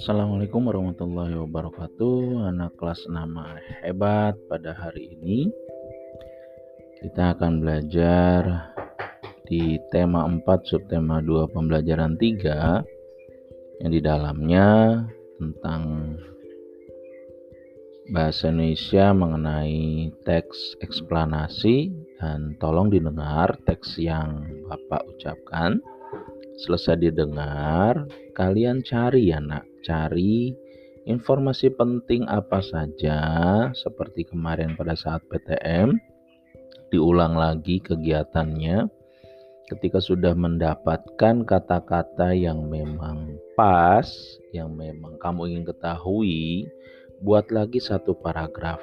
Assalamualaikum warahmatullahi wabarakatuh. Anak kelas nama hebat pada hari ini. Kita akan belajar di tema 4 subtema 2 pembelajaran 3 Yang di dalamnya tentang bahasa Indonesia mengenai teks eksplanasi dan tolong didengar teks yang Bapak ucapkan selesai didengar, kalian cari ya nak, cari informasi penting apa saja seperti kemarin pada saat PTM, diulang lagi kegiatannya. Ketika sudah mendapatkan kata-kata yang memang pas, yang memang kamu ingin ketahui, buat lagi satu paragraf.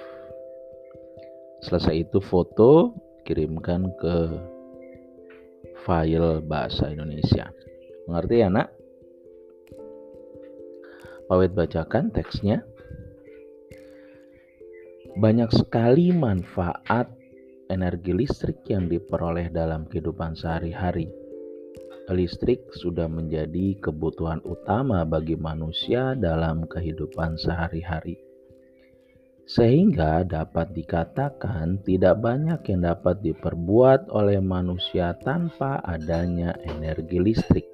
Selesai itu foto, kirimkan ke file bahasa Indonesia. Mengerti ya nak? Pawit bacakan teksnya. Banyak sekali manfaat energi listrik yang diperoleh dalam kehidupan sehari-hari. Listrik sudah menjadi kebutuhan utama bagi manusia dalam kehidupan sehari-hari sehingga dapat dikatakan tidak banyak yang dapat diperbuat oleh manusia tanpa adanya energi listrik.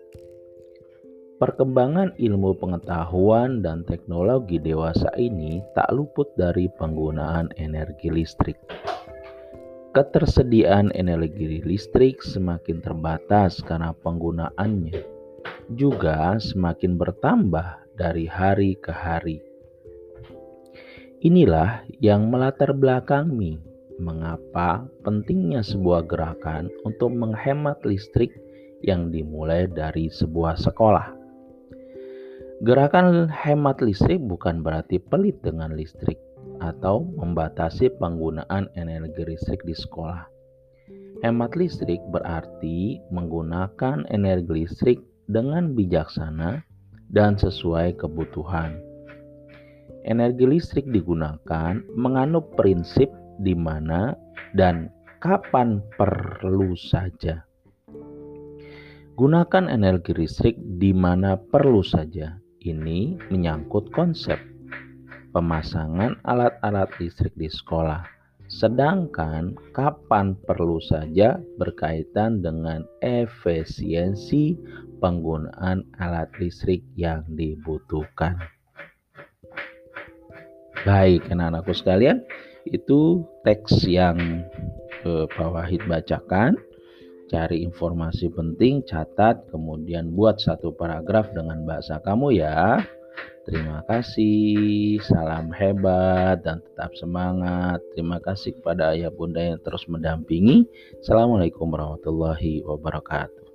Perkembangan ilmu pengetahuan dan teknologi dewasa ini tak luput dari penggunaan energi listrik. Ketersediaan energi listrik semakin terbatas karena penggunaannya juga semakin bertambah dari hari ke hari Inilah yang melatar belakangi mengapa pentingnya sebuah gerakan untuk menghemat listrik yang dimulai dari sebuah sekolah. Gerakan hemat listrik bukan berarti pelit dengan listrik atau membatasi penggunaan energi listrik di sekolah. Hemat listrik berarti menggunakan energi listrik dengan bijaksana dan sesuai kebutuhan energi listrik digunakan menganut prinsip di mana dan kapan perlu saja. Gunakan energi listrik di mana perlu saja. Ini menyangkut konsep pemasangan alat-alat listrik di sekolah. Sedangkan kapan perlu saja berkaitan dengan efisiensi penggunaan alat listrik yang dibutuhkan. Baik, anak-anakku sekalian, itu teks yang eh, Pak Wahid bacakan. Cari informasi penting, catat, kemudian buat satu paragraf dengan bahasa kamu ya. Terima kasih, salam hebat dan tetap semangat. Terima kasih kepada ayah bunda yang terus mendampingi. Assalamualaikum warahmatullahi wabarakatuh.